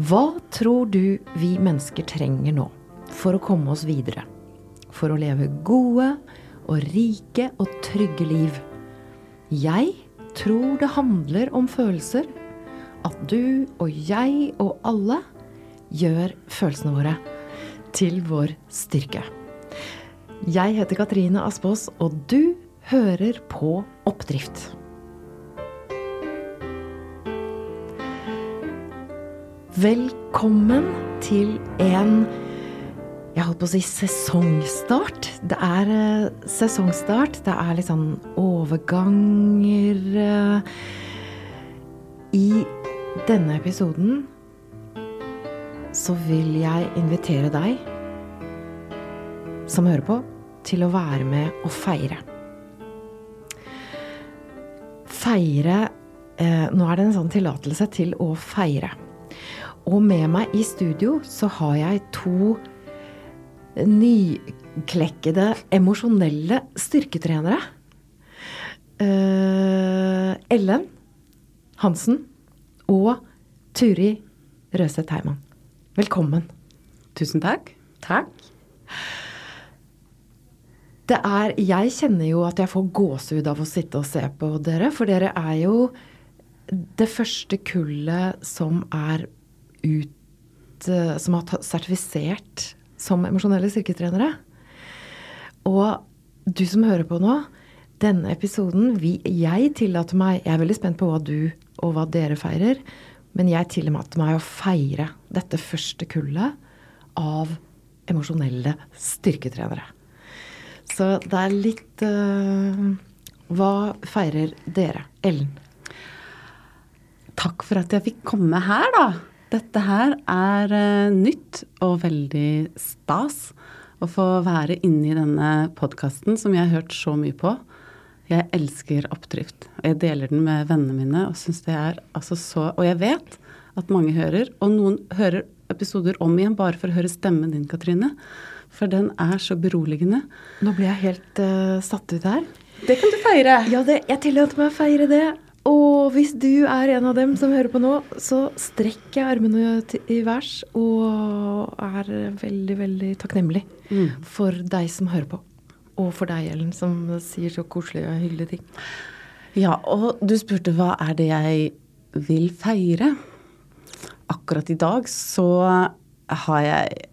Hva tror du vi mennesker trenger nå for å komme oss videre? For å leve gode og rike og trygge liv? Jeg tror det handler om følelser. At du og jeg og alle gjør følelsene våre til vår styrke. Jeg heter Katrine Aspås, og du hører på Oppdrift. Velkommen til en jeg holdt på å si sesongstart. Det er uh, sesongstart. Det er litt sånn overganger. Uh, I denne episoden så vil jeg invitere deg som hører på, til å være med og feire. Feire uh, Nå er det en sånn tillatelse til å feire. Og med meg i studio så har jeg to nyklekkede, emosjonelle styrketrenere. Uh, Ellen Hansen og Turi Røseth Heimann. Velkommen. Tusen takk. Takk. Det er Jeg kjenner jo at jeg får gåsehud av å sitte og se på dere, for dere er jo det første kullet som er ut Som har sertifisert som emosjonelle styrketrenere. Og du som hører på nå, denne episoden vi, Jeg tillater meg Jeg er veldig spent på hva du og hva dere feirer. Men jeg tillater meg å feire dette første kullet av emosjonelle styrketrenere. Så det er litt uh, Hva feirer dere? Ellen? Takk for at jeg fikk komme her, da. Dette her er uh, nytt og veldig stas å få være inne i denne podkasten som jeg har hørt så mye på. Jeg elsker oppdrift. Jeg deler den med vennene mine og syns det er altså så Og jeg vet at mange hører, og noen hører episoder om igjen bare for å høre stemmen din, Katrine. For den er så beroligende. Nå blir jeg helt uh, satt ut her. Det kan du feire. Ja, det, jeg tillater meg å feire det. Og hvis du er en av dem som hører på nå, så strekker jeg armene i værs og er veldig, veldig takknemlig mm. for deg som hører på. Og for deg, Ellen, som sier så koselige og hyggelige ting. Ja, og du spurte hva er det jeg vil feire? Akkurat i dag så har jeg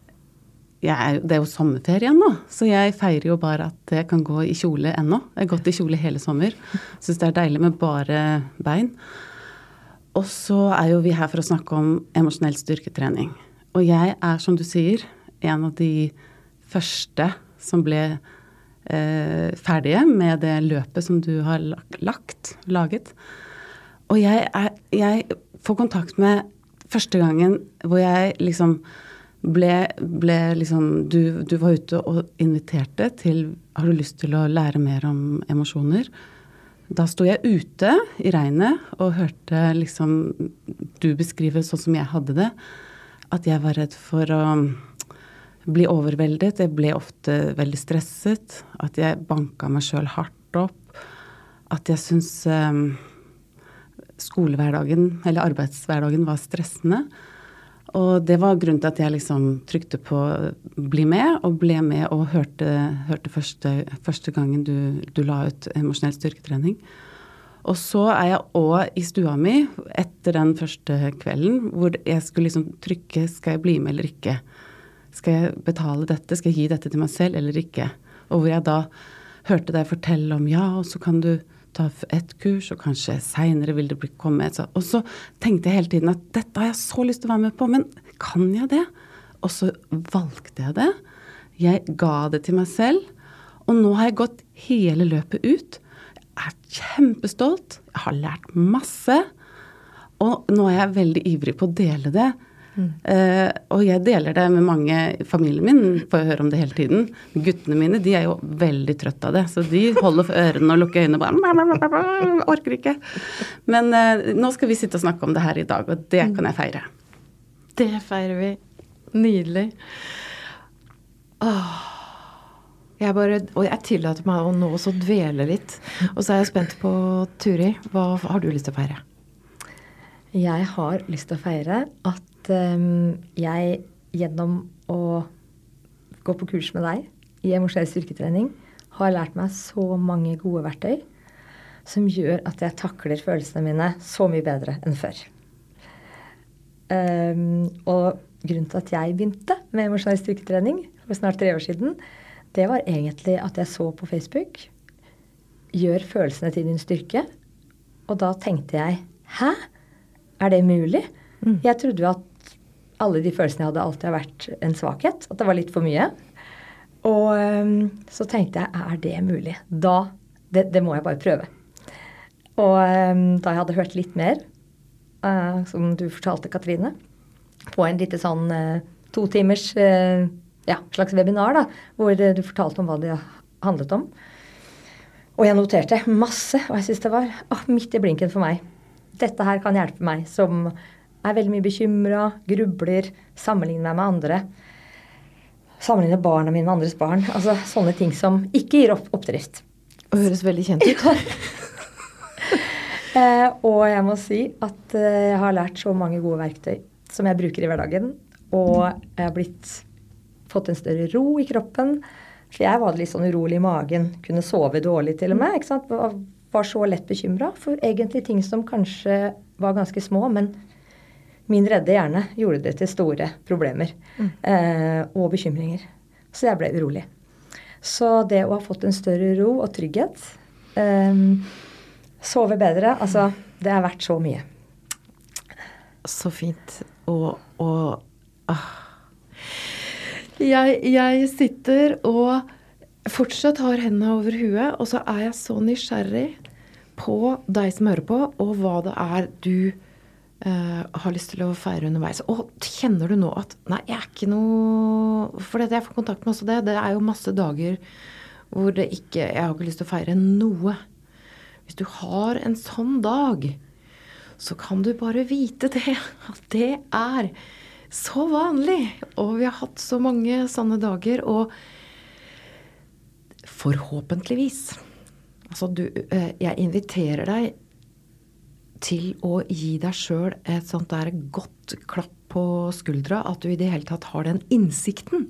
jeg, det er jo sommerferie nå, så jeg feirer jo bare at jeg kan gå i kjole ennå. Jeg har gått i kjole hele sommer. Syns det er deilig med bare bein. Og så er jo vi her for å snakke om emosjonell styrketrening. Og jeg er, som du sier, en av de første som ble eh, ferdige med det løpet som du har lagt, laget. Og jeg, er, jeg får kontakt med første gangen hvor jeg liksom ble, ble liksom du, du, var ute og inviterte til Har du lyst til å lære mer om emosjoner? Da sto jeg ute i regnet og hørte liksom du beskrive sånn som jeg hadde det. At jeg var redd for å bli overveldet. Jeg ble ofte veldig stresset. At jeg banka meg sjøl hardt opp. At jeg syntes um, skolehverdagen, eller arbeidshverdagen, var stressende. Og det var grunnen til at jeg liksom trykte på 'bli med', og ble med og hørte, hørte første, første, gangen du, du la ut emosjonell styrketrening. Og så er jeg òg i stua mi etter den første kvelden hvor jeg skulle liksom trykke 'skal jeg bli med eller ikke'? Skal jeg betale dette? Skal jeg gi dette til meg selv eller ikke? Og hvor jeg da hørte deg fortelle om ja, og så kan du ta et kurs, og kanskje seinere vil det bli komme et sånt. Og så tenkte jeg hele tiden at dette har jeg så lyst til å være med på, men kan jeg det? Og så valgte jeg det. Jeg ga det til meg selv. Og nå har jeg gått hele løpet ut. Jeg er kjempestolt. Jeg har lært masse. Og nå er jeg veldig ivrig på å dele det Mm. Uh, og jeg deler det med mange i familien min, får jeg høre om det hele tiden. Guttene mine de er jo veldig trøtt av det, så de holder for ørene og lukker øynene og bare Orker ikke. Men uh, nå skal vi sitte og snakke om det her i dag, og det kan jeg feire. Det feirer vi. Nydelig. Åh. Jeg bare, og jeg tillater meg å nå også dvele litt. Og så er jeg spent på, Turi, hva har du lyst til å feire? Jeg har lyst til å feire at um, jeg gjennom å gå på kurs med deg i emosjonell styrketrening har lært meg så mange gode verktøy som gjør at jeg takler følelsene mine så mye bedre enn før. Um, og grunnen til at jeg begynte med emosjonell styrketrening for snart tre år siden, det var egentlig at jeg så på Facebook Gjør følelsene til din styrke. Og da tenkte jeg Hæ? Er det mulig? Mm. Jeg trodde jo at alle de følelsene jeg hadde, alltid har vært en svakhet. At det var litt for mye. Og um, så tenkte jeg er det mulig? Da det, det må jeg bare prøve. Og um, da jeg hadde hørt litt mer, uh, som du fortalte, Katrine, på en lite sånn uh, to timers uh, ja, slags webinar, da, hvor du fortalte om hva det handlet om. Og jeg noterte masse, og jeg syns det var oh, midt i blinken for meg. Dette her kan hjelpe meg, som er veldig mye bekymra, grubler, sammenligner meg med andre. Sammenligner barna mine med andres barn. Altså sånne ting som ikke gir opp oppdrift. Og høres veldig kjent ut. eh, og jeg må si at eh, jeg har lært så mange gode verktøy som jeg bruker i hverdagen. Og jeg har blitt, fått en større ro i kroppen. For jeg var litt sånn urolig i magen. Kunne sove dårlig til og med. ikke sant? Var, var så lett bekymra for egentlig ting som kanskje var ganske små, men min redde hjerne gjorde det til store problemer mm. eh, og bekymringer. Så jeg ble urolig. Så det å ha fått en større ro og trygghet, eh, sove bedre, altså det er verdt så mye. Så fint. Og, og ah. jeg, jeg sitter og fortsatt har hendene over huet, og så er jeg så nysgjerrig på deg som hører på, og hva det er du uh, har lyst til å feire underveis. Og kjenner du nå at Nei, jeg er ikke noe For jeg får kontakt med også det. Det er jo masse dager hvor det ikke Jeg har ikke lyst til å feire noe. Hvis du har en sånn dag, så kan du bare vite det. At det er så vanlig. Og vi har hatt så mange sånne dager. Og forhåpentligvis Altså, du eh, Jeg inviterer deg til å gi deg sjøl et sånt der godt klapp på skuldra. At du i det hele tatt har den innsikten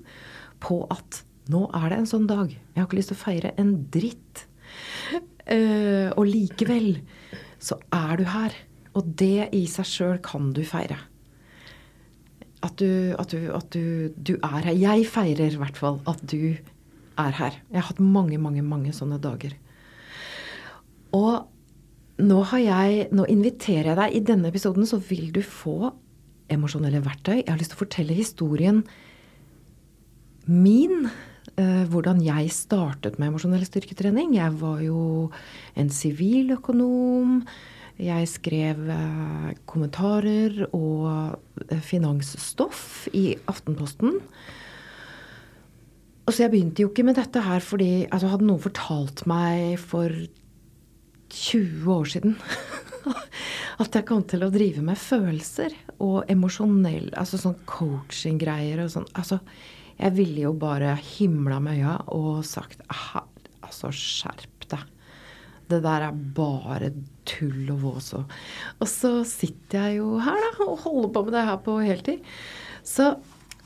på at nå er det en sånn dag. Jeg har ikke lyst til å feire en dritt. Uh, og likevel så er du her. Og det i seg sjøl kan du feire. At, du, at, du, at du, du, er her. Jeg feirer i hvert fall at du er her. Jeg har hatt mange, mange, mange sånne dager. Og nå, jeg, nå inviterer jeg deg i denne episoden, så vil du få emosjonelle verktøy. Jeg har lyst til å fortelle historien min. Eh, hvordan jeg startet med emosjonell styrketrening. Jeg var jo en siviløkonom. Jeg skrev eh, kommentarer og eh, finansstoff i Aftenposten. Og så jeg begynte jo ikke med dette her fordi altså, hadde noen fortalt meg for 20 år siden at jeg kom til å drive med følelser og emosjonell Altså sånn coaching-greier og sånn. Altså, jeg ville jo bare himla med øya og sagt Altså, skjerp deg. Det der er bare tull og vås. Og så sitter jeg jo her da, og holder på med det her på heltid. Så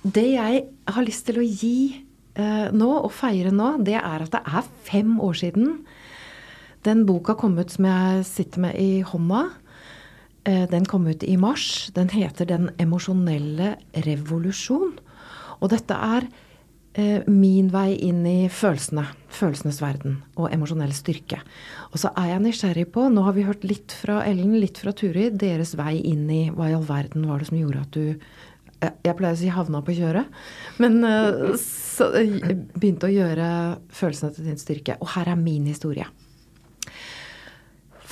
det jeg har lyst til å gi eh, nå, og feire nå, det er at det er fem år siden den boka kom ut som jeg sitter med i hånda. Eh, den kom ut i mars. Den heter 'Den emosjonelle revolusjon'. Og dette er eh, min vei inn i følelsene, følelsenes verden og emosjonell styrke. Og så er jeg nysgjerrig på Nå har vi hørt litt fra Ellen, litt fra Turi, deres vei inn i hva i all verden var det som gjorde at du eh, jeg pleier å si havna på kjøret. Men så, begynte å gjøre følelsene til din styrke. Og her er min historie.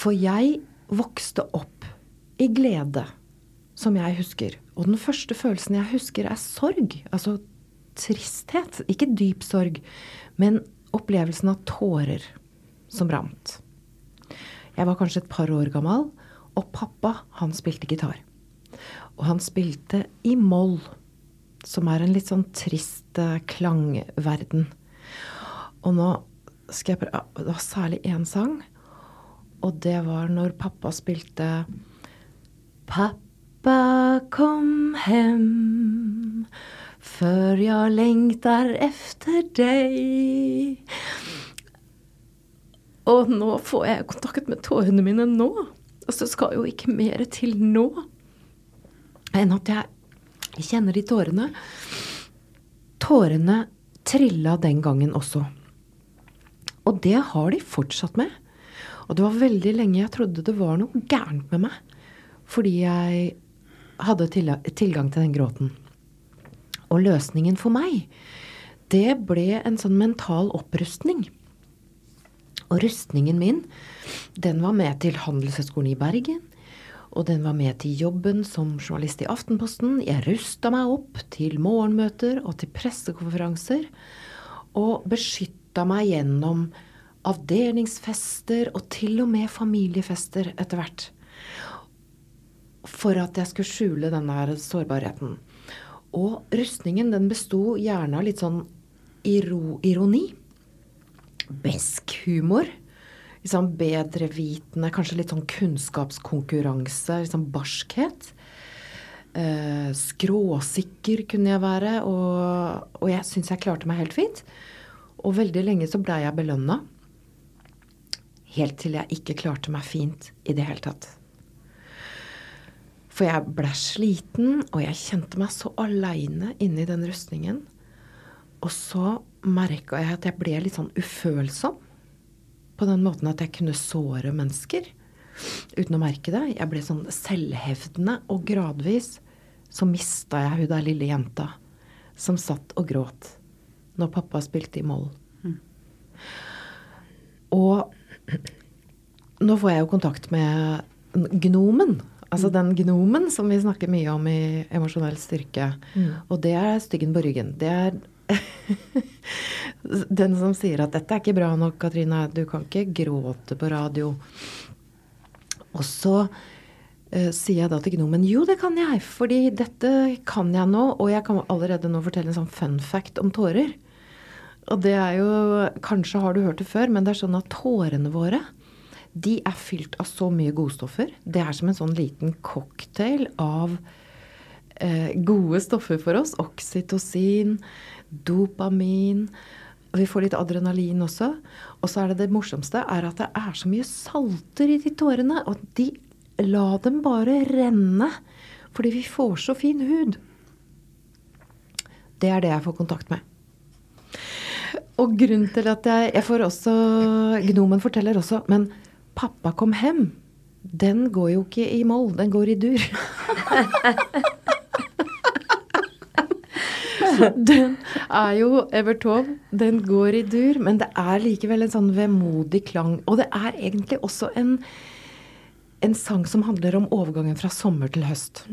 For jeg vokste opp i glede, som jeg husker. Og den første følelsen jeg husker, er sorg. Altså tristhet. Ikke dyp sorg, men opplevelsen av tårer som rant. Jeg var kanskje et par år gammel, og pappa, han spilte gitar. Og han spilte i moll, som er en litt sånn trist eh, klangverden. Og nå skal jeg prøve Det var særlig én sang og det var når pappa spilte Pappa kom hem før jeg lengter efter deg. Og nå får jeg kontakt med tårene mine nå. Og så skal jo ikke mer til nå enn at jeg kjenner de tårene. Tårene trilla den gangen også. Og det har de fortsatt med. Og det var veldig lenge jeg trodde det var noe gærent med meg. Fordi jeg hadde tilgang til den gråten. Og løsningen for meg, det ble en sånn mental opprustning. Og rustningen min, den var med til Handelshøyskolen i Bergen. Og den var med til jobben som journalist i Aftenposten. Jeg rusta meg opp til morgenmøter og til pressekonferanser. Og beskytta meg gjennom avdelingsfester og til og med familiefester etter hvert. For at jeg skulle skjule denne sårbarheten. Og rustningen den besto gjerne av litt sånn iro, ironi. Besk humor. Liksom bedrevitende, kanskje litt sånn kunnskapskonkurranse. Liksom barskhet. Eh, skråsikker kunne jeg være, og, og jeg syns jeg klarte meg helt fint. Og veldig lenge så blei jeg belønna. Helt til jeg ikke klarte meg fint i det hele tatt. For jeg ble sliten, og jeg kjente meg så aleine inni den rustningen. Og så merka jeg at jeg ble litt sånn ufølsom. På den måten at jeg kunne såre mennesker uten å merke det. Jeg ble sånn selvhevdende, og gradvis så mista jeg hun der lille jenta som satt og gråt når pappa spilte i moll. Mm. Og nå får jeg jo kontakt med gnomen. Altså mm. den gnomen som vi snakker mye om i emosjonell styrke. Mm. Og det er styggen på ryggen. Det er den som sier at 'dette er ikke bra nok, Katrine. Du kan ikke gråte på radio'. Og så uh, sier jeg da til gnomen 'jo, det kan jeg, fordi dette kan jeg nå', og jeg kan allerede nå fortelle en sånn fun fact om tårer. Og det er jo Kanskje har du hørt det før, men det er sånn at tårene våre de er fylt av så mye godstoffer. Det er som en sånn liten cocktail av eh, gode stoffer for oss. Oksytocin, dopamin. Og vi får litt adrenalin også. Og så er det det morsomste er at det er så mye salter i de tårene. Og de la dem bare renne. Fordi vi får så fin hud. Det er det jeg får kontakt med. Og grunnen til at jeg Jeg får også Gnomen forteller også, men Pappa kom hem. Den går jo ikke i moll, den går i dur. den er jo Evertov, den går i dur, men det er likevel en sånn vemodig klang. Og det er egentlig også en, en sang som handler om overgangen fra sommer til høst.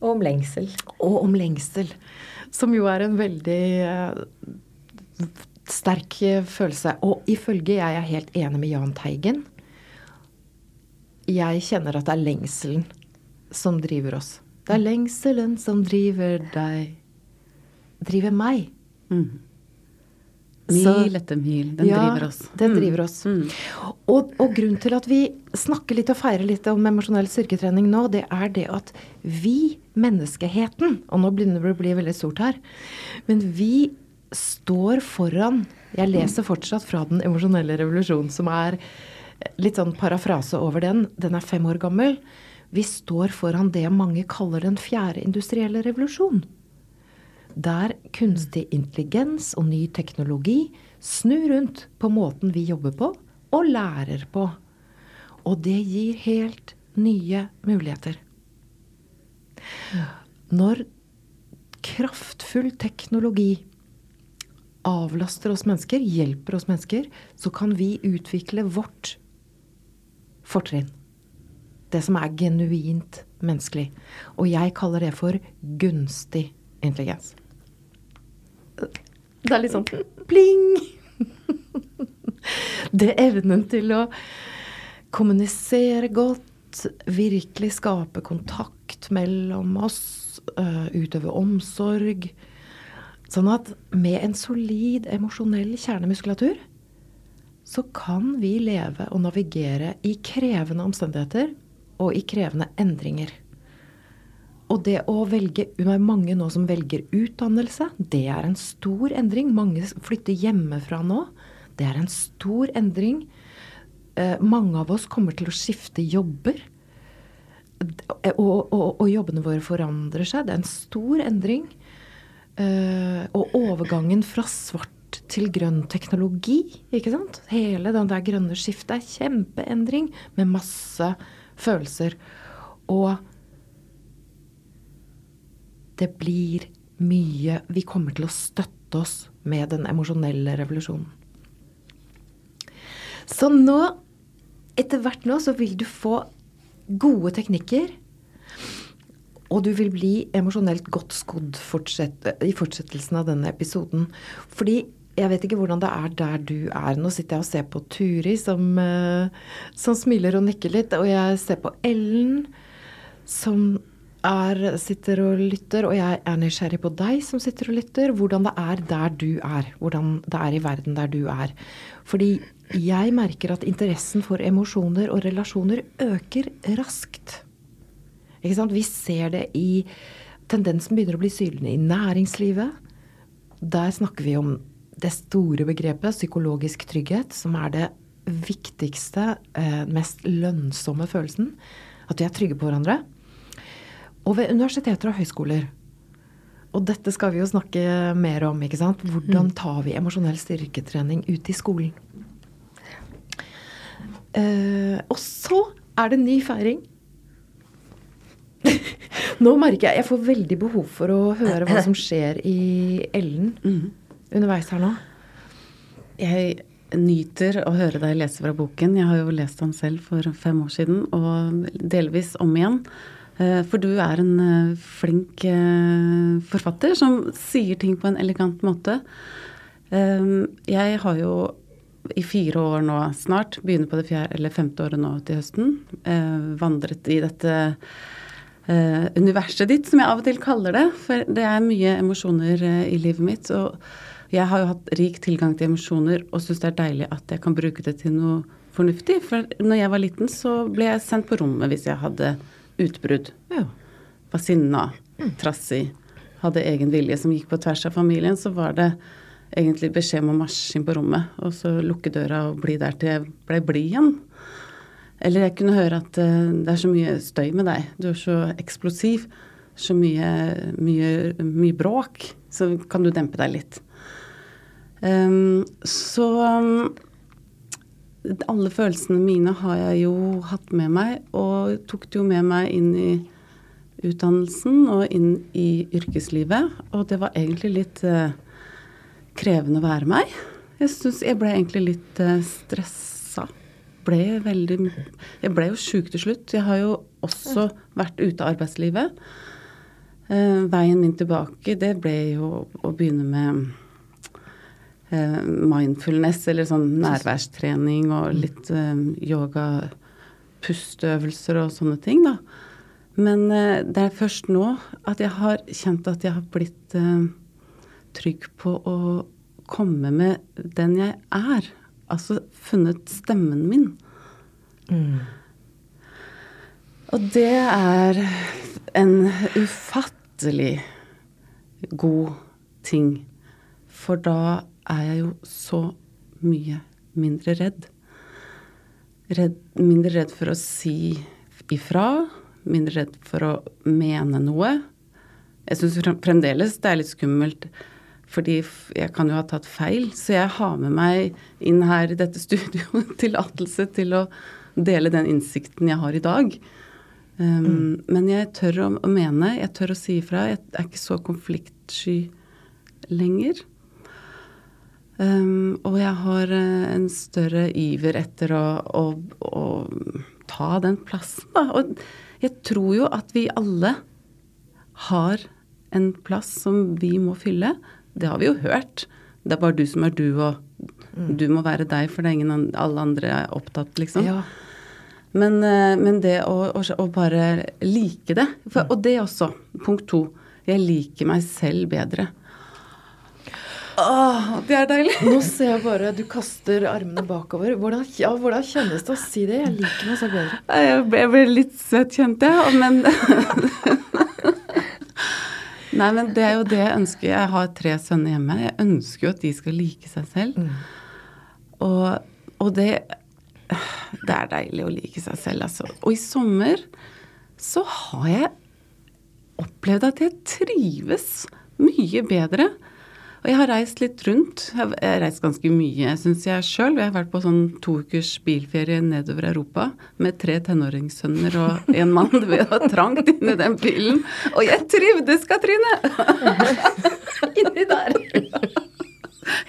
Og om lengsel. Og om lengsel. Som jo er en veldig uh, sterk følelse. Og ifølge jeg er helt enig med Jahn Teigen, jeg kjenner at det er lengselen som driver oss. Det er lengselen som driver deg Driver meg. Mm. Mil etter mil. Den ja, driver oss. Den mm. driver oss. Mm. Og, og, grunnen til at vi snakker litt og feirer litt om emosjonell styrketrening nå, det er det at vi, menneskeheten Og nå begynner det å bli veldig stort her. Men vi står foran Jeg leser fortsatt fra Den emosjonelle revolusjonen, som er litt sånn parafrase over den. Den er fem år gammel. Vi står foran det mange kaller den fjerde industrielle revolusjon. Der kunstig intelligens og ny teknologi snur rundt på måten vi jobber på og lærer på. Og det gir helt nye muligheter. Når kraftfull teknologi avlaster oss mennesker, hjelper oss mennesker, så kan vi utvikle vårt fortrinn. Det som er genuint menneskelig. Og jeg kaller det for gunstig intelligens. Det er litt sånn pling! Det evnen til å kommunisere godt, virkelig skape kontakt mellom oss, øh, utøve omsorg. Sånn at med en solid emosjonell kjernemuskulatur så kan vi leve og navigere i krevende omstendigheter og i krevende endringer. og det å velge Det er mange nå som velger utdannelse. Det er en stor endring. Mange flytter hjemmefra nå. Det er en stor endring. Eh, mange av oss kommer til å skifte jobber. Og, og, og, jobbene våre forandrer seg. Det er en stor endring. Eh, og overgangen fra svart til grønn teknologi, ikke sant. Hele den der grønne skiftet er kjempeendring med masse følelser. Og det blir mye Vi kommer til å støtte oss med den emosjonelle revolusjonen. Så nå, etter hvert nå, så vil du få gode teknikker. Og du vil bli emosjonelt godt skodd fortsett, i fortsettelsen av denne episoden. Fordi jeg vet ikke hvordan det er der du er. Nå sitter jeg og ser på Turi som, eh, som smiler og nikker litt. Og jeg ser på Ellen som er, sitter og lytter, og jeg er nysgjerrig på deg som sitter og lytter, hvordan det er der du er. Hvordan det er i verden der du er. Fordi jeg merker at interessen for emosjoner og relasjoner øker raskt. Vi ser det i Tendensen begynner å bli sylende i næringslivet. Der snakker vi om det store begrepet psykologisk trygghet, som er det viktigste, eh, mest lønnsomme følelsen. At vi er trygge på hverandre. Og ved universiteter og høyskoler. Og dette skal vi jo snakke mer om. ikke sant? Hvordan mm. tar vi emosjonell styrketrening ut i skolen? Uh, og så er det ny feiring. Nå merker jeg jeg får veldig behov for å høre hva som skjer i Ellen mm. underveis her nå. Jeg nyter å høre deg lese fra boken. Jeg har jo lest den selv for fem år siden, og delvis om igjen. Eh, for du er en eh, flink eh, forfatter som sier ting på en elegant måte. Jeg har jo i fire år nå snart, begynner på det fjerde eller femte året nå til høsten, vandret i dette universet ditt, som jeg av og til kaller det. For det er mye emosjoner i livet mitt. Og jeg har jo hatt rik tilgang til emosjoner og syns det er deilig at jeg kan bruke det til noe fornuftig. For når jeg var liten, så ble jeg sendt på rommet hvis jeg hadde utbrudd. Ja. Var sinna, trassig, hadde egen vilje som gikk på tvers av familien, så var det egentlig beskjed om å marsje inn på rommet og så lukke døra og bli der til jeg ble blid igjen. Eller jeg kunne høre at uh, det er så mye støy med deg, du er så eksplosiv, så mye, mye, mye bråk, så kan du dempe deg litt. Um, så um, alle følelsene mine har jeg jo hatt med meg, og tok det jo med meg inn i utdannelsen og inn i yrkeslivet. Og det var egentlig litt uh, krevende å være meg. Jeg syns jeg ble egentlig litt uh, stressa. Ble veldig Jeg ble jo sjuk til slutt. Jeg har jo også vært ute av arbeidslivet. Eh, veien min tilbake, det ble jo å begynne med Eh, mindfulness, eller sånn nærværstrening og litt eh, yoga, pusteøvelser og sånne ting, da. Men det er først nå at jeg har kjent at jeg har blitt trygg på å komme med den jeg er. Altså funnet stemmen min. Mm. Og det er en ufattelig god ting. For da er jeg jo så mye mindre redd. redd. Mindre redd for å si ifra. Mindre redd for å mene noe. Jeg syns fremdeles det er litt skummelt, fordi jeg kan jo ha tatt feil. Så jeg har med meg inn her i dette studioet tillatelse til å dele den innsikten jeg har i dag. Um, mm. Men jeg tør å, å, mene, jeg tør å si ifra. Jeg er ikke så konfliktsky lenger. Um, og jeg har uh, en større iver etter å, å, å, ta den plassen, da. Og jeg tror jo at vi alle har en plass som vi må fylle. Det har vi jo hørt. Det er bare du som er du, og mm. du må være deg, for det er ingen alle andre er opptatt, liksom. Ja. Men, uh, men, det å, å, å, bare like det for, Og det også, punkt to. Jeg liker meg selv bedre. Åh, det er deilig. Nå ser jeg bare du kaster armene bakover. Hvordan, ja, hvordan kjennes det å si det? Jeg liker meg selv bedre. Jeg ble, jeg ble litt søt, kjente jeg. Men Nei, men det er jo det jeg ønsker. Jeg har tre sønner hjemme. Jeg ønsker jo at de skal like seg selv. Og, og det Det er deilig å like seg selv, altså. Og i sommer så har jeg opplevd at jeg trives mye bedre. Og jeg har reist litt rundt. Jeg har reist ganske mye, syns jeg sjøl. Jeg har vært på sånn to ukers bilferie nedover Europa med tre tenåringssønner og en mann. Det var trangt inni den bilen. Og jeg trivdes, Katrine! Inni der.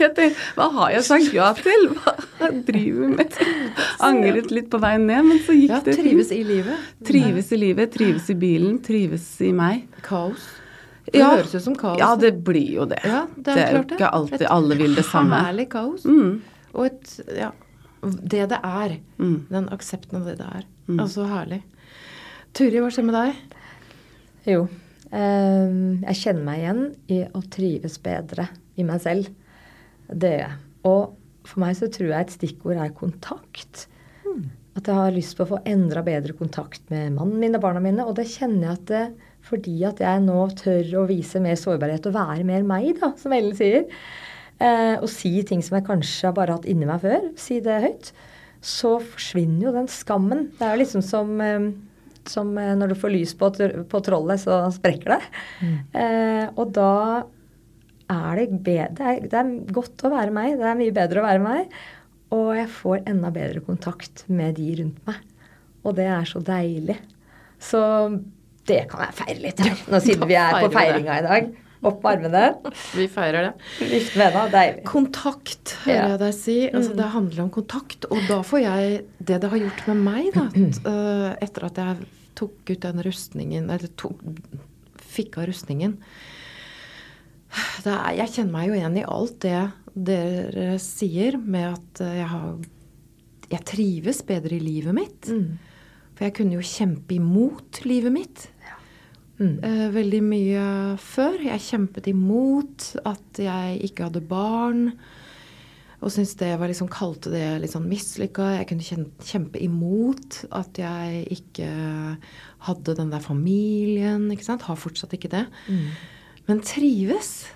Jeg tenkte, hva har jeg sagt ja til? Hva driver med? Angret litt på veien ned, men så gikk Ja, det trives i livet. Trives i livet, trives i bilen, trives i meg. Kaos. Det høres ut som kaos. Ja, det blir jo det. Ja, det er, jo klart det. ikke alltid Et alle vil det samme. Et Herlig kaos. Mm. Og et Ja. Det det er. Mm. Den aksepten av det det er. Altså herlig. Turi, hva skjer med deg? Jo. eh, jeg kjenner meg igjen i å trives bedre i meg selv. Det gjør jeg. Og for meg så tror jeg et stikkord er kontakt. At jeg har lyst på å få enda bedre kontakt med mannen min og barna mine. Og det kjenner jeg at det, fordi at jeg nå tør å vise mer sårbarhet og være mer meg, da, som Ellen sier. Eh, og si ting som jeg kanskje har bare hatt inni meg før. Si det høyt. Så forsvinner jo den skammen. Det er jo liksom som eh, som eh, når du får lys på, på trollet, så sprekker det. Eh, og da er det bedre det er, det er godt å være meg. Det er mye bedre å være meg. Og jeg får enda bedre kontakt med de rundt meg. Og det er så deilig. Så det kan jeg feire litt, her, nå siden vi er på feiringa i dag. Opp med armene, Vi feirer det. vifte med henda. Deilig. Kontakt, hører jeg deg si. Altså, det handler om kontakt. Og da får jeg Det det har gjort med meg, da, at, øh, etter at jeg tok ut den rustningen Eller tok, fikk av rustningen er, Jeg kjenner meg jo igjen i alt det dere sier med at øh, jeg har Jeg trives bedre i livet mitt. Mm. For jeg kunne jo kjempe imot livet mitt. Mm. Eh, veldig mye før. Jeg kjempet imot at jeg ikke hadde barn. Og syntes det var liksom, kalte det litt sånn mislykka. Jeg kunne kjempe imot at jeg ikke hadde den der familien. ikke sant? Har fortsatt ikke det. Men trives.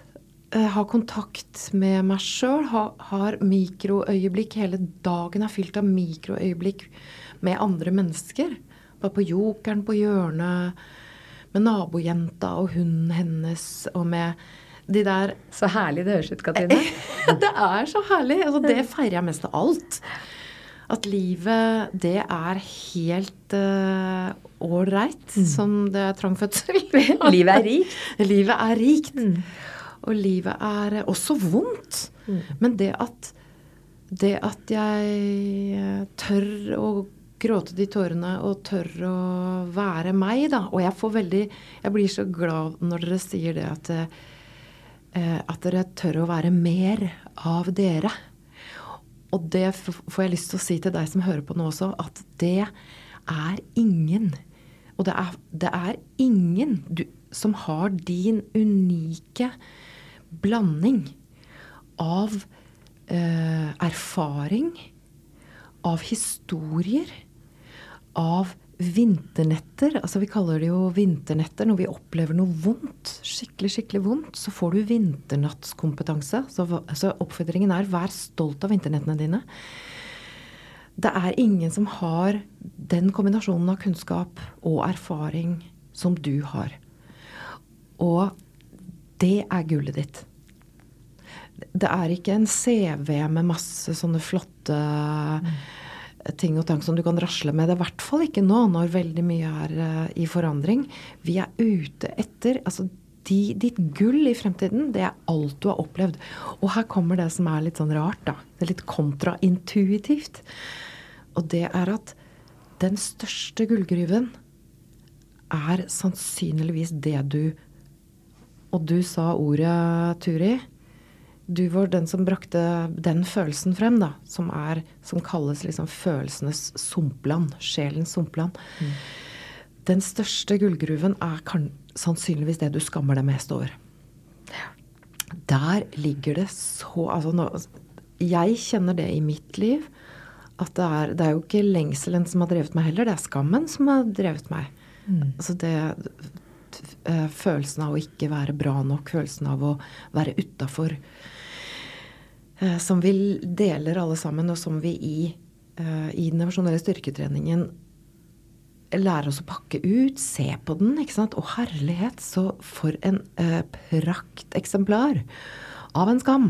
eh, Har kontakt med meg sjøl. Har, har mikroøyeblikk. Hele dagen er fylt av mikroøyeblikk med andre mennesker. Bare på Jokeren på hjørnet med nabojenta og hunden hennes og med de der Så herlig det høres ut, Katrine. Det er så herlig! Altså, det feirer jeg mest av alt. At livet, det er helt ålreit, som det er trang fødsel. Livet er rikt. Livet er rikt. Og livet er også vondt. Men det at, det at jeg eh, tør å gråte de tårene og tørre å være meg, da. Og jeg får veldig Jeg blir så glad når dere sier det at eh, at dere tør å være mer av dere. Og det får jeg lyst til å si til deg som hører på nå også, at det er ingen. Og det er, det er ingen du, som har din unike blanding av eh, erfaring, av historier, av vinternetter. Altså vi kaller det jo vinternetter når vi opplever noe vondt. Skikkelig, skikkelig vondt. Så får du vinternattskompetanse. Så, så oppfordringen er vær stolt av vinternettene dine. Det er ingen som har den kombinasjonen av kunnskap og erfaring som du har. Og det er gullet ditt. Det er ikke en CV med masse sånne flotte ting og tang som du kan rasle med. Det er i hvert fall ikke nå, når veldig mye er uh, i forandring. Vi er ute etter altså de, Ditt gull i fremtiden, det er alt du har opplevd. Og her kommer det som er litt sånn rart, da. Det er litt kontraintuitivt. Og det er at den største gullgruven er sannsynligvis det du Og du sa ordet, Turi. Du var den som brakte den følelsen frem, da. Som, er, som kalles liksom følelsenes sumpland. Sjelens sumpland. Den største gullgruven er kan, sannsynligvis det du skammer deg mest over. Der ligger det så altså nå, Jeg kjenner det i mitt liv. At det er, det er jo ikke lengselen som har drevet meg heller, det er skammen som har drevet meg. Altså det eh, følelsen av å ikke være bra nok, følelsen av å være utafor. Eh, som vi deler alle sammen, og som vi i, eh, i den emosjonelle styrketreningen lærer oss å pakke ut, se på den. ikke sant? Og herlighet, så for en eh, prakteksemplar av en skam.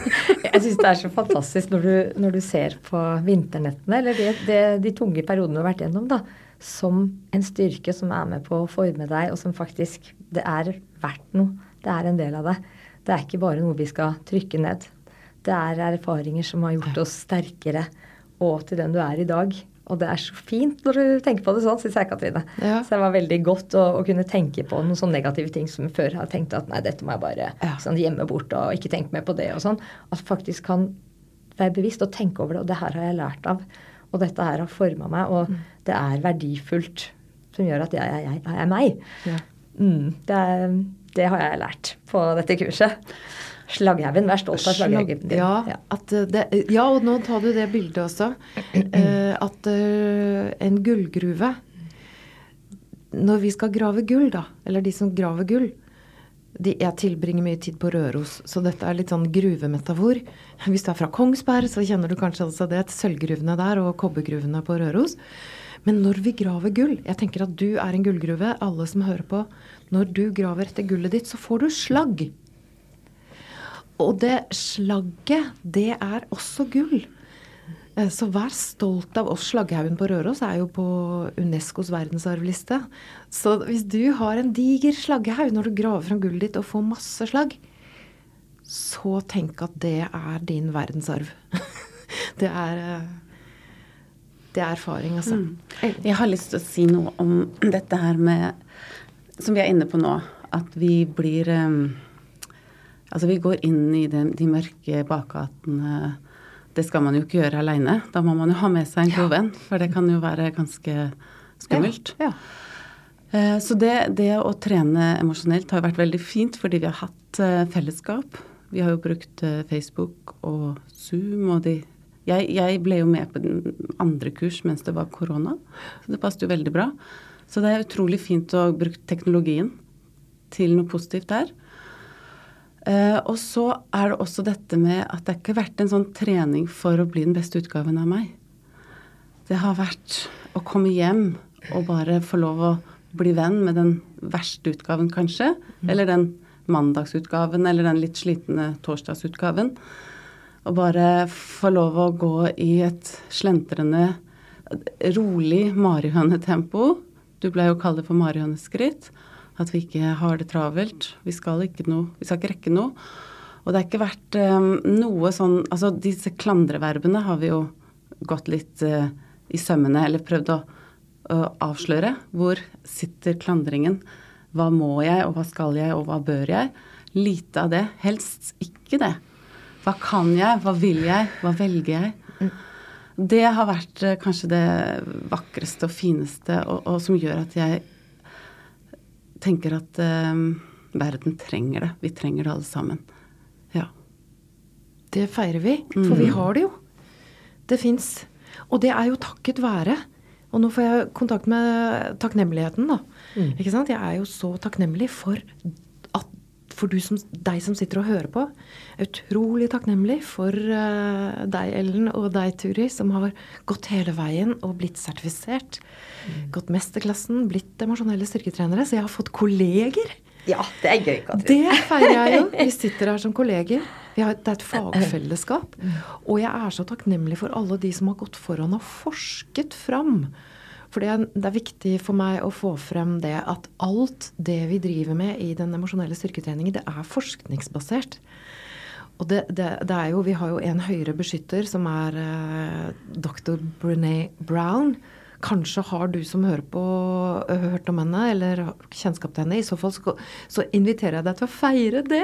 Jeg syns det er så fantastisk når du, når du ser på vinternettene, eller det, det, de tunge periodene du har vært gjennom, da, som en styrke som er med på å forme deg, og som faktisk Det er verdt noe. Det er en del av det. Det er ikke bare noe vi skal trykke ned. Det er erfaringer som har gjort oss sterkere og til den du er i dag. Og det er så fint når du tenker på det sånn, syns jeg, Katrine. Ja. Så det var veldig godt å, å, kunne tenke på noen sånne negative ting som før har tenkt at nei, dette må jeg bare ja. sånn, gjemme bort og ikke tenke mer på det og sånn. At faktisk kan være bevisst og tenke over det. Og det her har jeg lært av. Og dette her har forma meg, og mm. det er verdifullt. Som gjør at jeg, jeg, jeg er meg. Ja. Mm, det, er, det har jeg lært på dette kurset. Slagghaugen. Vær stolt av slagghaugen din. Ja, det, ja, og nå tar du det bildet også. Uh, at uh, en gullgruve Når vi skal grave gull, da, eller de som graver gull de, Jeg tilbringer mye tid på Røros, så dette er litt sånn gruvemetafor. Hvis du er fra Kongsberg, så kjenner du kanskje altså det. Sølvgruvene der og kobbergruvene på Røros. Men når vi graver gull Jeg tenker at du er en gullgruve, alle som hører på. Når du graver etter gullet ditt, så får du slagg. Og det slagget, det er også gull. Eh, så vær stolt av oss. Slagghaugen på Røros er jo på Unescos verdensarvliste. Så hvis du har en diger slagghaug når du graver fram gullet ditt og får masse slagg, så tenk at det er din verdensarv. det er eh, det er erfaring, altså. Mm. Jeg har lyst til å si noe om dette her med Som vi er inne på nå. At vi blir um, Altså vi går inn i de, de mørke bakgatene. Det skal man jo ikke gjøre aleine. Da må man jo ha med seg en god venn, for det kan jo være ganske skummelt. Ja, ja. Eh, så det, det, å trene emosjonelt har vært veldig fint fordi vi har hatt eh, fellesskap. Vi har jo brukt eh, Facebook og Zoom og de jeg, jeg, ble jo med på den andre kurs mens det var korona, så det passet jo veldig bra. Så det er utrolig fint å bruke teknologien til noe positivt der. Uh, og så er det også dette med at det ikke har vært en sånn trening for å bli den beste utgaven av meg. Det har vært å komme hjem og bare få lov å bli venn med den verste utgaven, kanskje. Mm. Eller den mandagsutgaven, eller den litt slitne torsdagsutgaven. Og bare få lov å gå i et slentrende, rolig marihønetempo. Du ble jo kalt for marihøneskritt. At vi ikke har det travelt. Vi skal ikke, noe, vi skal ikke rekke noe. Og det har ikke vært um, noe sånn Altså disse klandreverbene har vi jo gått litt uh, i sømmene, eller prøvd å uh, avsløre. Hvor sitter klandringen? Hva må jeg, og hva skal jeg, og hva bør jeg? Lite av det. Helst ikke det. Hva kan jeg, hva vil jeg, hva velger jeg? Mm. Det har vært uh, kanskje det vakreste og fineste, og, og som gjør at jeg tenker at eh, verden trenger det. Vi trenger det alle sammen. Ja. Det feirer vi, for mm. vi har det jo. Det fins. Og det er jo takket være. Og nå får jeg kontakt med takknemligheten, da. Mm. Ikke sant? Jeg er jo så takknemlig for for som, deg som sitter og hører på. Utrolig takknemlig for uh, deg, Ellen, og deg, Turi, som har gått hele veien og blitt sertifisert. Mm. Gått mesterklassen, blitt emosjonelle styrketrenere. Så jeg har fått kolleger. Ja, det er gøy, Katrin. Det feirer jeg jo. Vi sitter her som kolleger. Har, det er et fagfellesskap. Mm. Og jeg er så takknemlig for alle de som har gått foran og forsket fram for det er, viktig for meg å få frem det at alt det vi driver med i den emosjonelle styrketreningen, det er forskningsbasert. Og det, det, det er jo, Vi har jo en høyere beskytter, som er eh, dr. Brené Brown. Kanskje har du som hører på, hørt om henne eller kjennskap til henne. I så fall så, så inviterer jeg deg til å feire det.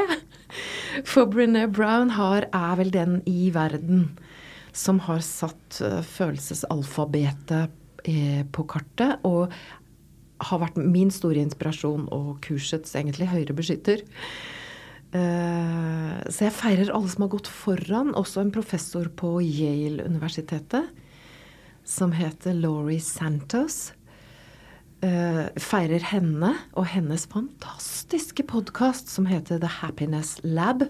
For Brené Brown har, er vel den i verden som har satt uh, følelsesalfabetet Eh, på kartet. Og har vært min store inspirasjon og kursets egentlig høyre beskytter. Eh, så jeg feirer alle som har gått foran. Også en professor på Yale-universitetet som heter Laurie Santos. eh, feirer henne og hennes fantastiske podkast som heter The Happiness Lab.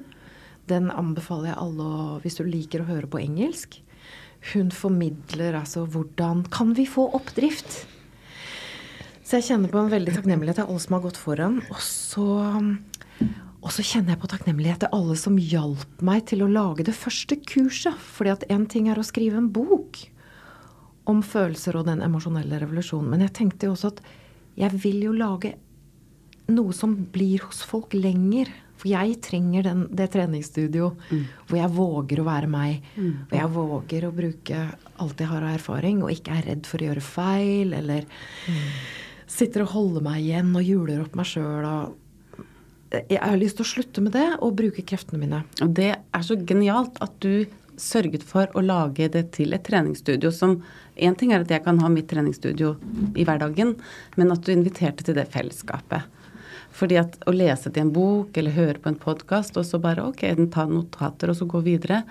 Den anbefaler jeg alle hvis du liker å høre på engelsk. Hun formidler altså hvordan Kan vi få oppdrift? Så jeg kjenner på en veldig takknemlighet til alle som har gått foran. Og så, og så kjenner jeg på takknemlighet til alle som hjalp meg til å lage det første kurset. Fordi at én ting er å skrive en bok om følelser og den emosjonelle revolusjonen. Men jeg tenkte jo også at jeg vil jo lage noe som blir hos folk lenger. For jeg trenger den, det treningsstudio mm. hvor jeg våger å være meg. Mm. Og jeg våger å bruke alt jeg har av erfaring, og ikke er redd for å gjøre feil. Eller mm. sitter og holder meg igjen og juler opp meg sjøl. Jeg har lyst til å slutte med det og bruke kreftene mine. Og det er så genialt at du sørget for å lage det til et treningsstudio som Én ting er at jeg kan ha mitt treningsstudio i hverdagen, men at du inviterte til det fellesskapet. Fordi at å lese til en bok eller høre på en podkast, og så bare ok, den tar notater og så gå videre,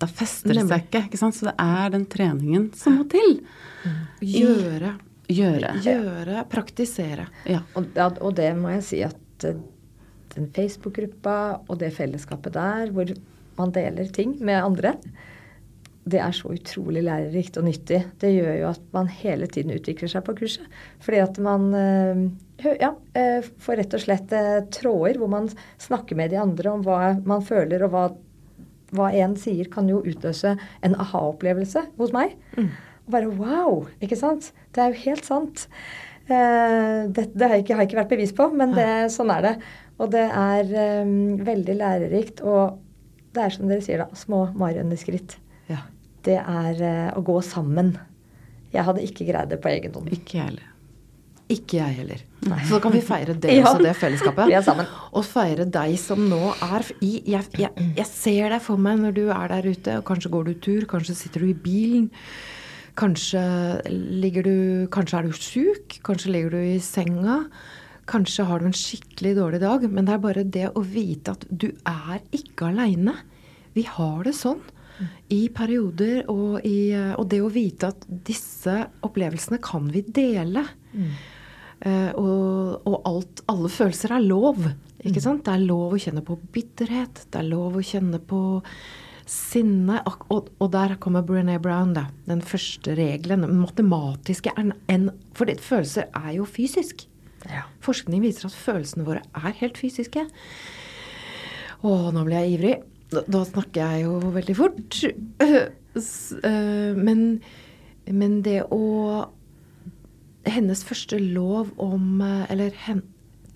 da fester det seg ikke. ikke sant? Så det er den treningen som må til. Gjøre. Gjøre. Gjøre, praktisere. Ja. Og, og det må jeg si at eh, den Facebook-gruppa og det fellesskapet der, hvor man deler ting med andre, det er så utrolig lærerikt og nyttig. Det gjør jo at man hele tiden utvikler seg på kurset. Fordi at man eh, ja, eh, får rett og slett eh, tråder hvor man snakker med de andre om hva man føler, og hva, hva en sier, kan jo utløse en aha-opplevelse hos meg. Mm. Og bare wow! Ikke sant? Det er jo helt sant. Det, det har, jeg ikke, har, jeg ikke, vært bevis på, men det, sånn er det. Og det er um, veldig lærerikt. Og det er som dere sier, da, små marionneskritt. Ja. Det er uh, å gå sammen. Jeg hadde ikke greid det på egen hånd. Ikke jeg heller. Ikke jeg heller. Så da kan vi feire det ja. også, det fellesskapet. Og feire deg som nå er i jeg, jeg, jeg, ser deg for meg når du er der ute, og kanskje går du tur, kanskje sitter du i bilen. Kanskje, ligger du, kanskje er du sjuk, kanskje ligger du i senga. Kanskje har du en skikkelig dårlig dag, men det er bare det å vite at du er ikke aleine. Vi har det sånn i perioder, og, i, og, det å vite at disse opplevelsene kan vi dele. Mm. Uh, og, og alt, alle følelser er lov. Ikke mm. sant? Det er lov å kjenne på bitterhet. Det er lov å kjenne på sinne. Og, og der kommer Brené Brown, da. Den første regelen. Den matematiske. En, for det, følelser er jo fysisk. Ja. Forskning viser at følelsene våre er helt fysiske. Å, nå blir jeg ivrig. Da, da snakker jeg jo veldig fort. Eh, men, men det å Hennes første lov om eh, Eller hen,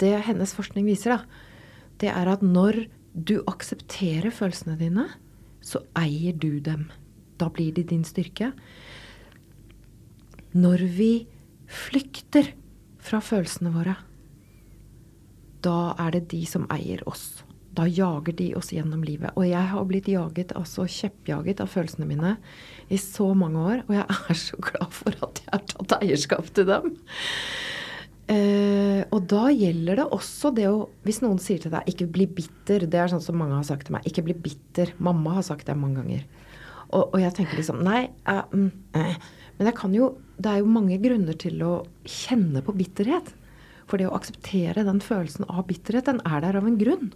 det hennes forskning viser, da, det er at når du aksepterer følelsene dine, så eier du dem. Da blir de din styrke. Når vi flykter fra følelsene våre, da er det de som eier oss. Da jager de oss gjennom livet. Og jeg har blitt jaget, altså kjeppjaget av følelsene mine i så mange år. Og jeg er så glad for at jeg har tatt eierskap til dem. Eh, og da gjelder det også det å Hvis noen sier til deg 'ikke bli bitter', det er sånn som mange har sagt til meg. 'Ikke bli bitter'. Mamma har sagt det mange ganger. Og, og jeg tenker liksom Nei. Mm, eh. Men jeg kan jo det er jo mange grunner til å kjenne på bitterhet. For det å akseptere den følelsen av bitterhet, den er der av en grunn.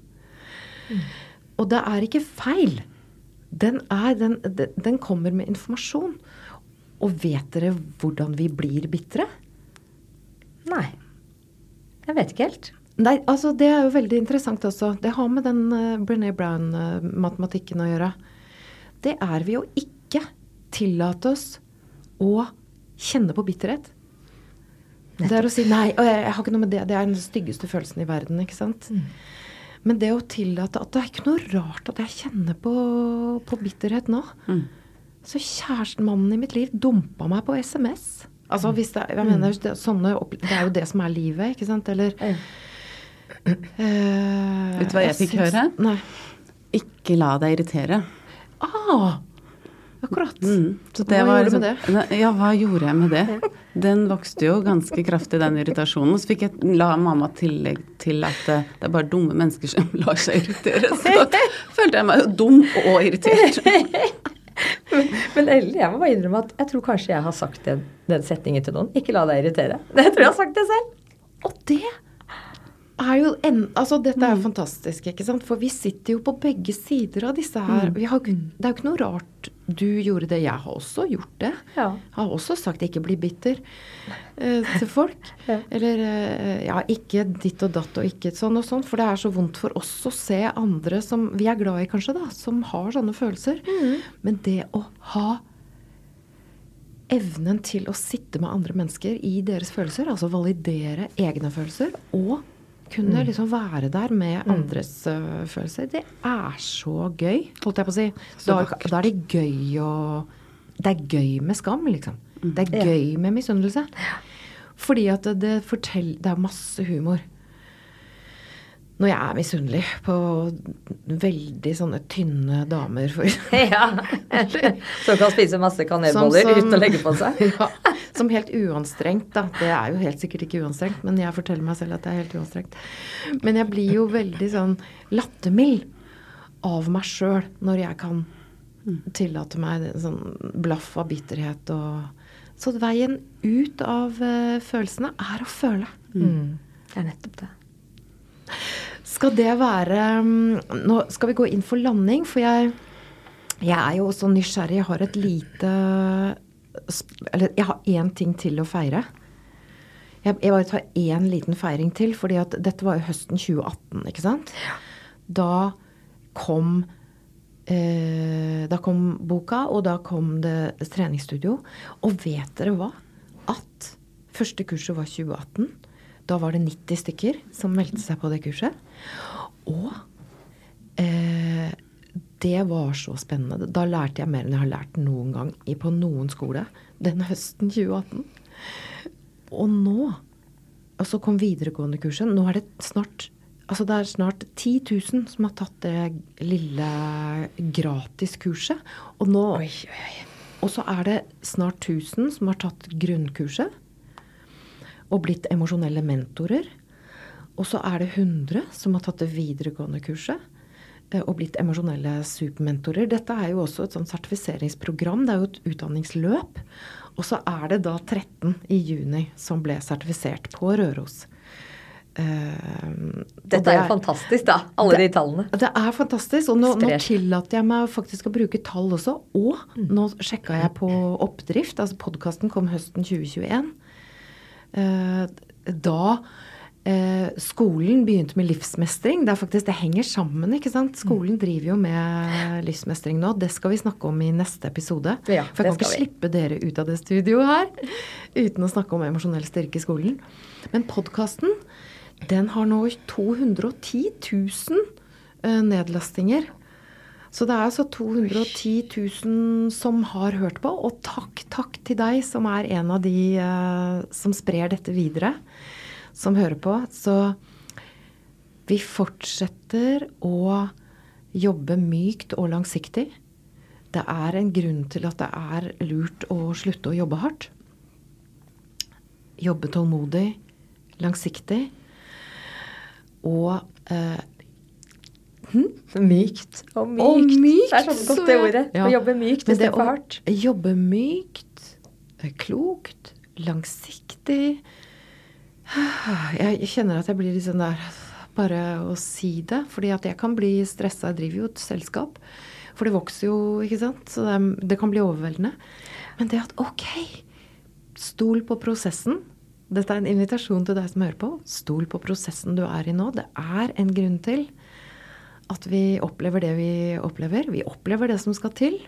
Og det er ikke feil. Den, er, den, den, kommer med informasjon. Og vet dere hvordan vi blir bitre? Nei. Jeg vet ikke helt. Nei, altså Det er jo veldig interessant også. Det har med den uh, Brené Brown-matematikken å gjøre. Det er vi å ikke tillate oss å kjenne på bitterhet. Det er å si nei, og jeg, jeg, har ikke noe med det. Det er den styggeste følelsen i verden. ikke sant? Mm. Men det å tillate at det er ikke noe rart at jeg kjenner på, på bitterhet nå. Mm. Så kjæresten, mannen i mitt liv, dumpa meg på SMS. Altså hvis det, jeg mener, mm. det, sånne, det er jo det som er livet, ikke sant? Eller mm. uh, Vet du hva jeg, jeg fikk høre? Nei. Ikke la deg irritere. Ah, Akkurat. Mm. hva gjorde du med liksom- det? Ja, hva gjorde jeg med det? Den vokste jo ganske kraftig, den irritasjonen. Og så fikk jeg la mamma tillegg til at det er bare dumme mennesker som lar seg irritere. Så da følte jeg meg jo dum og irritert. men, men Ellen, jeg må bare innrømme at jeg tror kanskje jeg har sagt den, den setningen til noen. Ikke la deg irritere. Jeg tror jeg har sagt det selv. Og det er jo en, altså Dette er jo fantastisk, ikke sant? For vi sitter jo på begge sider av disse her. Vi har, det er jo ikke noe rart du gjorde det. Jeg har også gjort det. Ja. Har også sagt 'ikke bli bitter' eh, til folk. Ja. Eller eh, ja, ikke ditt og datt og ikke sånn og sånn. For det er så vondt for oss å se andre som vi er glad i, kanskje, da, som har sånne følelser. Men det å ha evnen til å sitte med andre mennesker i deres følelser, altså validere egne følelser, og kunne liksom være der med andres uh, følelser, det er så gøy, holdt jeg på å si. Da, da er det gøy å Det er gøy med skam, liksom. Det er gøy med misunnelse. Fordi at det, det forteller Det er masse humor. Når jeg er misunnelig på veldig sånne tynne damer, for Ja. Som kan spise masse kanelboller uten å legge på seg. ja, som helt uanstrengt, da. Det er jo helt sikkert ikke uanstrengt, men jeg forteller meg selv at det er helt uanstrengt. Men jeg blir jo veldig sånn lattermild av meg sjøl når jeg kan tillate meg sånn blaff av bitterhet og Så veien ut av eh, følelsene er å føle. Mm. Det er nettopp det. Skal det være mm, Nå skal vi gå inn for landing, for jeg, jeg er jo også nysgjerrig. Jeg har et lite Eller jeg har én ting til å feire. Jeg, jeg bare tar én liten feiring til, fordi at dette var jo høsten 2018, ikke sant? Da kom eh, Da kom boka, og da kom det treningsstudio. Og vet dere hva? At første kurset var 2018. Da var det 90 stykker som meldte seg på det kurset. Og eh, det var så spennende. Da lærte jeg mer enn jeg har lært noen gang på noen skole den høsten 2018. Og nå Og så kom videregående-kurset. Nå er det snart Altså det er snart 10 000 som har tatt det lille gratiskurset. Og nå Oi, oi, oi. og så er det snart 1000 som har tatt grunnkurset og blitt emosjonelle mentorer. Og så er det 100 som har tatt det videregående kurset eh, og blitt emosjonelle supermentorer. Dette er jo også et sånn sertifiseringsprogram. Det er jo et utdanningsløp. Og så er det da 13 i juni som ble sertifisert på Røros. Og Dette det er jo fantastisk, da. Alle de tallene. det er fantastisk. Og nå, nå tillater jeg meg faktisk å bruke tall også. Og nå sjekka jeg på oppdrift. Altså podkasten kom høsten 2021. Eh, da eh, skolen begynte med livsmestring. Det faktisk, det henger sammen, ikke sant. Skolen driver jo med livsmestring nå. Det skal vi snakke om i neste episode. Ja, For jeg kan ikke vi. slippe dere ut av det studioet her uten å snakke om emosjonell styrke i skolen. Men podkasten, den har nå 210 000 eh, nedlastinger. Så det er altså 210 000 som har hørt på. Og takk, takk til deg som er en av de uh, som sprer dette videre. Som hører på. Så vi fortsetter å jobbe mykt og langsiktig. Det er en grunn til at det er lurt å slutte å jobbe hardt. Jobbe tålmodig, langsiktig. Og eh, Mykt og mykt. Og mykt, Det er sånn godt det ordet. Ja. Å jobbe mykt istedenfor hardt. Jobbe mykt, eh, klokt, langsiktig Jeg kjenner at jeg blir litt sånn der Bare å si det. Fordi at jeg kan bli stressa. Jeg driver jo et selskap. For det vokser jo, ikke sant. Så det, er, det kan bli overveldende. Men det at ok, stol på prosessen. Dette er en invitasjon til deg som hører på. Stol på prosessen du er i nå. Det er en grunn til at vi opplever det vi opplever. Vi opplever det som skal til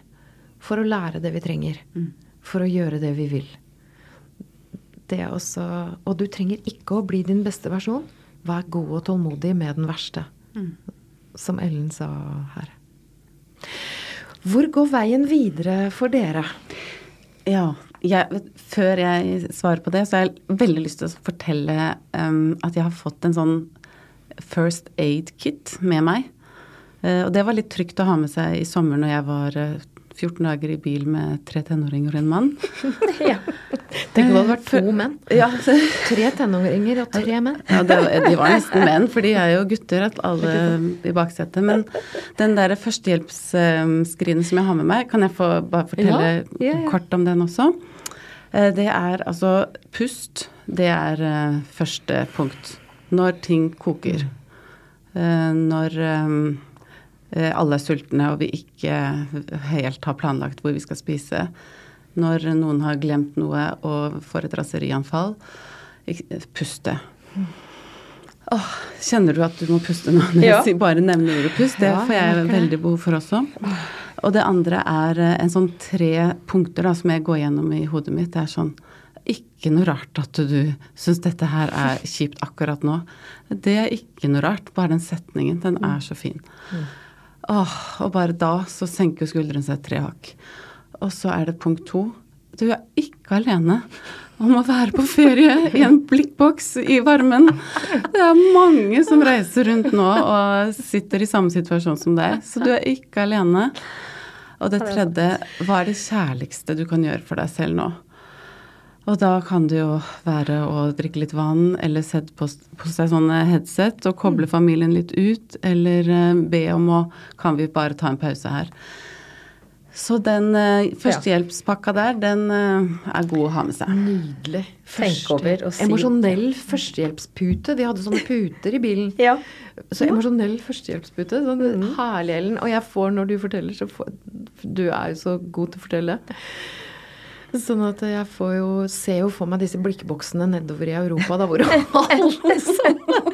for å lære det vi trenger. For å gjøre det vi vil. Det også, og du trenger ikke å bli din beste versjon. Vær god og tålmodig med den verste. Som Ellen sa her. Hvor går veien videre for dere? Ja. Jeg, før jeg svarer på det, så har jeg veldig lyst til å fortelle um, at jeg har fått en sånn First Aid Kit med meg. Eh, og det var litt trygt å ha med seg i sommer når jeg var eh, 14 dager i bil med tre tenåringer og en mann. Ja. Tenk om det hadde vært to menn. Ja, Tre tenåringer og tre menn. ja det, de var nesten menn, for de er jo gutter, at alle i baksetet. Men den der førstehjelpsskrinet som jeg har med meg, kan jeg få bare fortelle Ja, ja. kort om den også? Eh, Det er altså pust. Det er eh, første punkt. Når ting koker. Eh, Når eh, alle er sultne og vi ikke helt har planlagt hvor vi skal spise. Når noen har glemt noe og får et raserianfall. Puste. Åh, kjenner du at du må puste nå når Ja. jeg bare nevner ordet pust? Det får jeg veldig behov for også. Og det andre er eh, en sånn tre punkter da, som jeg går gjennom i hodet mitt. Det er sånn Ikke noe rart at du syns dette her er kjipt akkurat nå. Det er ikke noe rart. Bare den setningen. Den er så fin. Åh, og bare da så senker skuldrene seg tre hakk. Og så er det punkt to. Du er ikke alene om å være på ferie i en blikkboks i varmen. Det er mange som reiser rundt nå og sitter i samme situasjon som deg, så du er ikke alene. Og det tredje, hva er det kjærligste du kan gjøre for deg selv nå? Og da kan det jo være å drikke litt vann, eller sette på, på seg sånne headset og koble familien litt ut, eller eh, be om å Kan vi bare ta en pause her? Så den eh, førstehjelpspakka der, den eh, er god å ha med seg. Nydelig. Første, si- Emosjonell førstehjelpspute. De hadde sånne puter i bilen. Ja. Så emosjonell førstehjelpspute. Sånn herlig, Ellen. Og jeg får, når du forteller, så får Du er jo så god til å fortelle. Sånn at jeg får jo, ser jo for meg disse blikkboksene nedover i Europa, da, hvor alle sammen,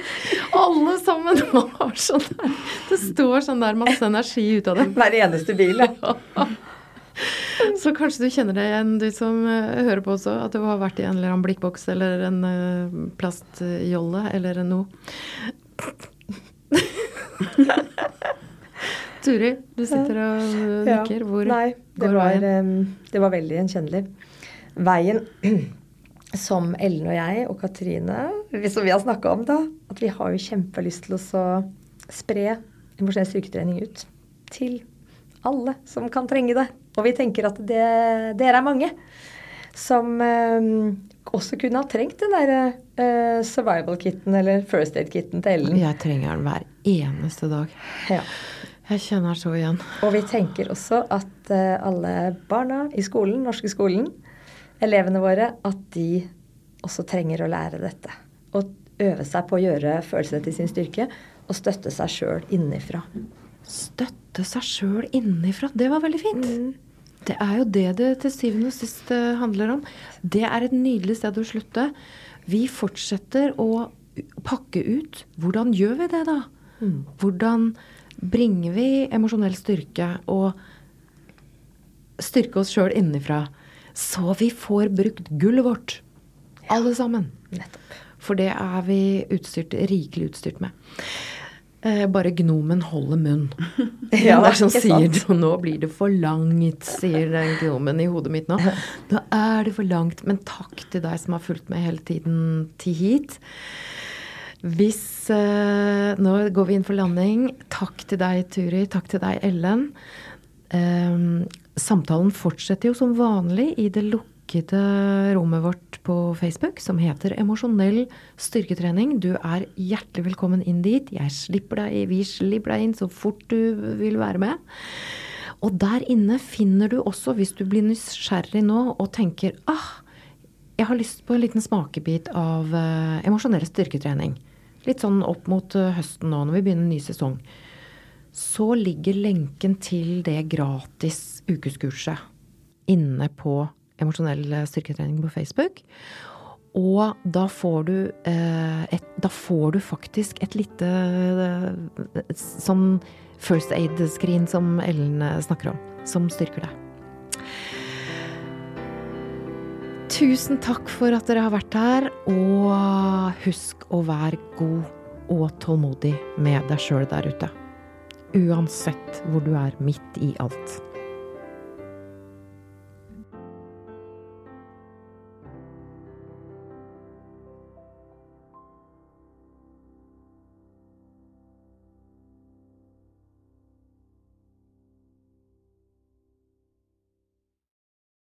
alle sammen har sånn der Det står sånn der masse energi ut av dem. Hver eneste bil. ja. Så kanskje du kjenner deg igjen, du som eh, hører på også, at du har vært i en eller annen blikkboks eller en uh, plastjolle eller noe. Turi, du sitter og nikker. Ja. Hvor Nei, det går var, veien? det var veldig gjenkjennelig. Veien som Ellen og jeg og Katrine, som vi har snakka om, da, at vi har jo kjempelyst til å så spre emosjonell styrketrening ut til alle som kan trenge det. Og vi tenker at det, dere er mange som øh, også kunne ha trengt den derre øh, survival-kitten eller first aid-kitten til Ellen. Jeg trenger den hver eneste dag. Ja. Jeg kjenner så igjen. Og vi tenker også at eh, alle barna i skolen, norske skolen, elevene våre, at de også trenger å lære dette. Og øve seg på å gjøre følelsene til sin styrke og støtte seg sjøl innenfra. Støtte seg sjøl innenfra. Det var veldig fint. Det er jo det det til syvende og sist eh, handler om. Det er et nydelig sted å slutte. Vi fortsetter å pakke ut. Hvordan gjør vi det, da? Hvordan bringer vi emosjonell styrke og styrke oss sjøl innenfra, så vi får brukt gullet vårt? Alle sammen. Nettopp. For det er vi utstyrt, rikelig utstyrt med. Eh, bare gnomen holder munn. Ja, det er som sier det, Nå blir det for langt, sier den gnomen i hodet mitt nå. Nå er det for langt. Men takk til deg som har fulgt med hele tiden til hit. Hvis eh, Nå går vi inn for landing. Takk til deg, Turi. Takk til deg, Ellen. Ehm, samtalen fortsetter jo som vanlig i det lukkede rommet vårt på Facebook, som heter Emosjonell styrketrening. Du er hjertelig velkommen inn dit. Jeg slipper deg, vi slipper deg inn så fort du vil være med. Og der inne finner du også, hvis du blir nysgjerrig nå og tenker ah, jeg har lyst på en liten smakebit av eh, emosjonell styrketrening. Litt sånn opp mot eh, høsten nå, når vi begynner en ny sesong. Så ligger lenken til det gratis ukeskurset inne på emosjonell eh, styrketrening på Facebook. Og da får du, eh, et, da får du faktisk et lite sånn first aid-skrin som Ellen snakker om, som styrker deg. Tusen takk for at dere har vært her, og husk å være god og tålmodig med deg sjøl der ute. Uansett hvor du er midt i alt.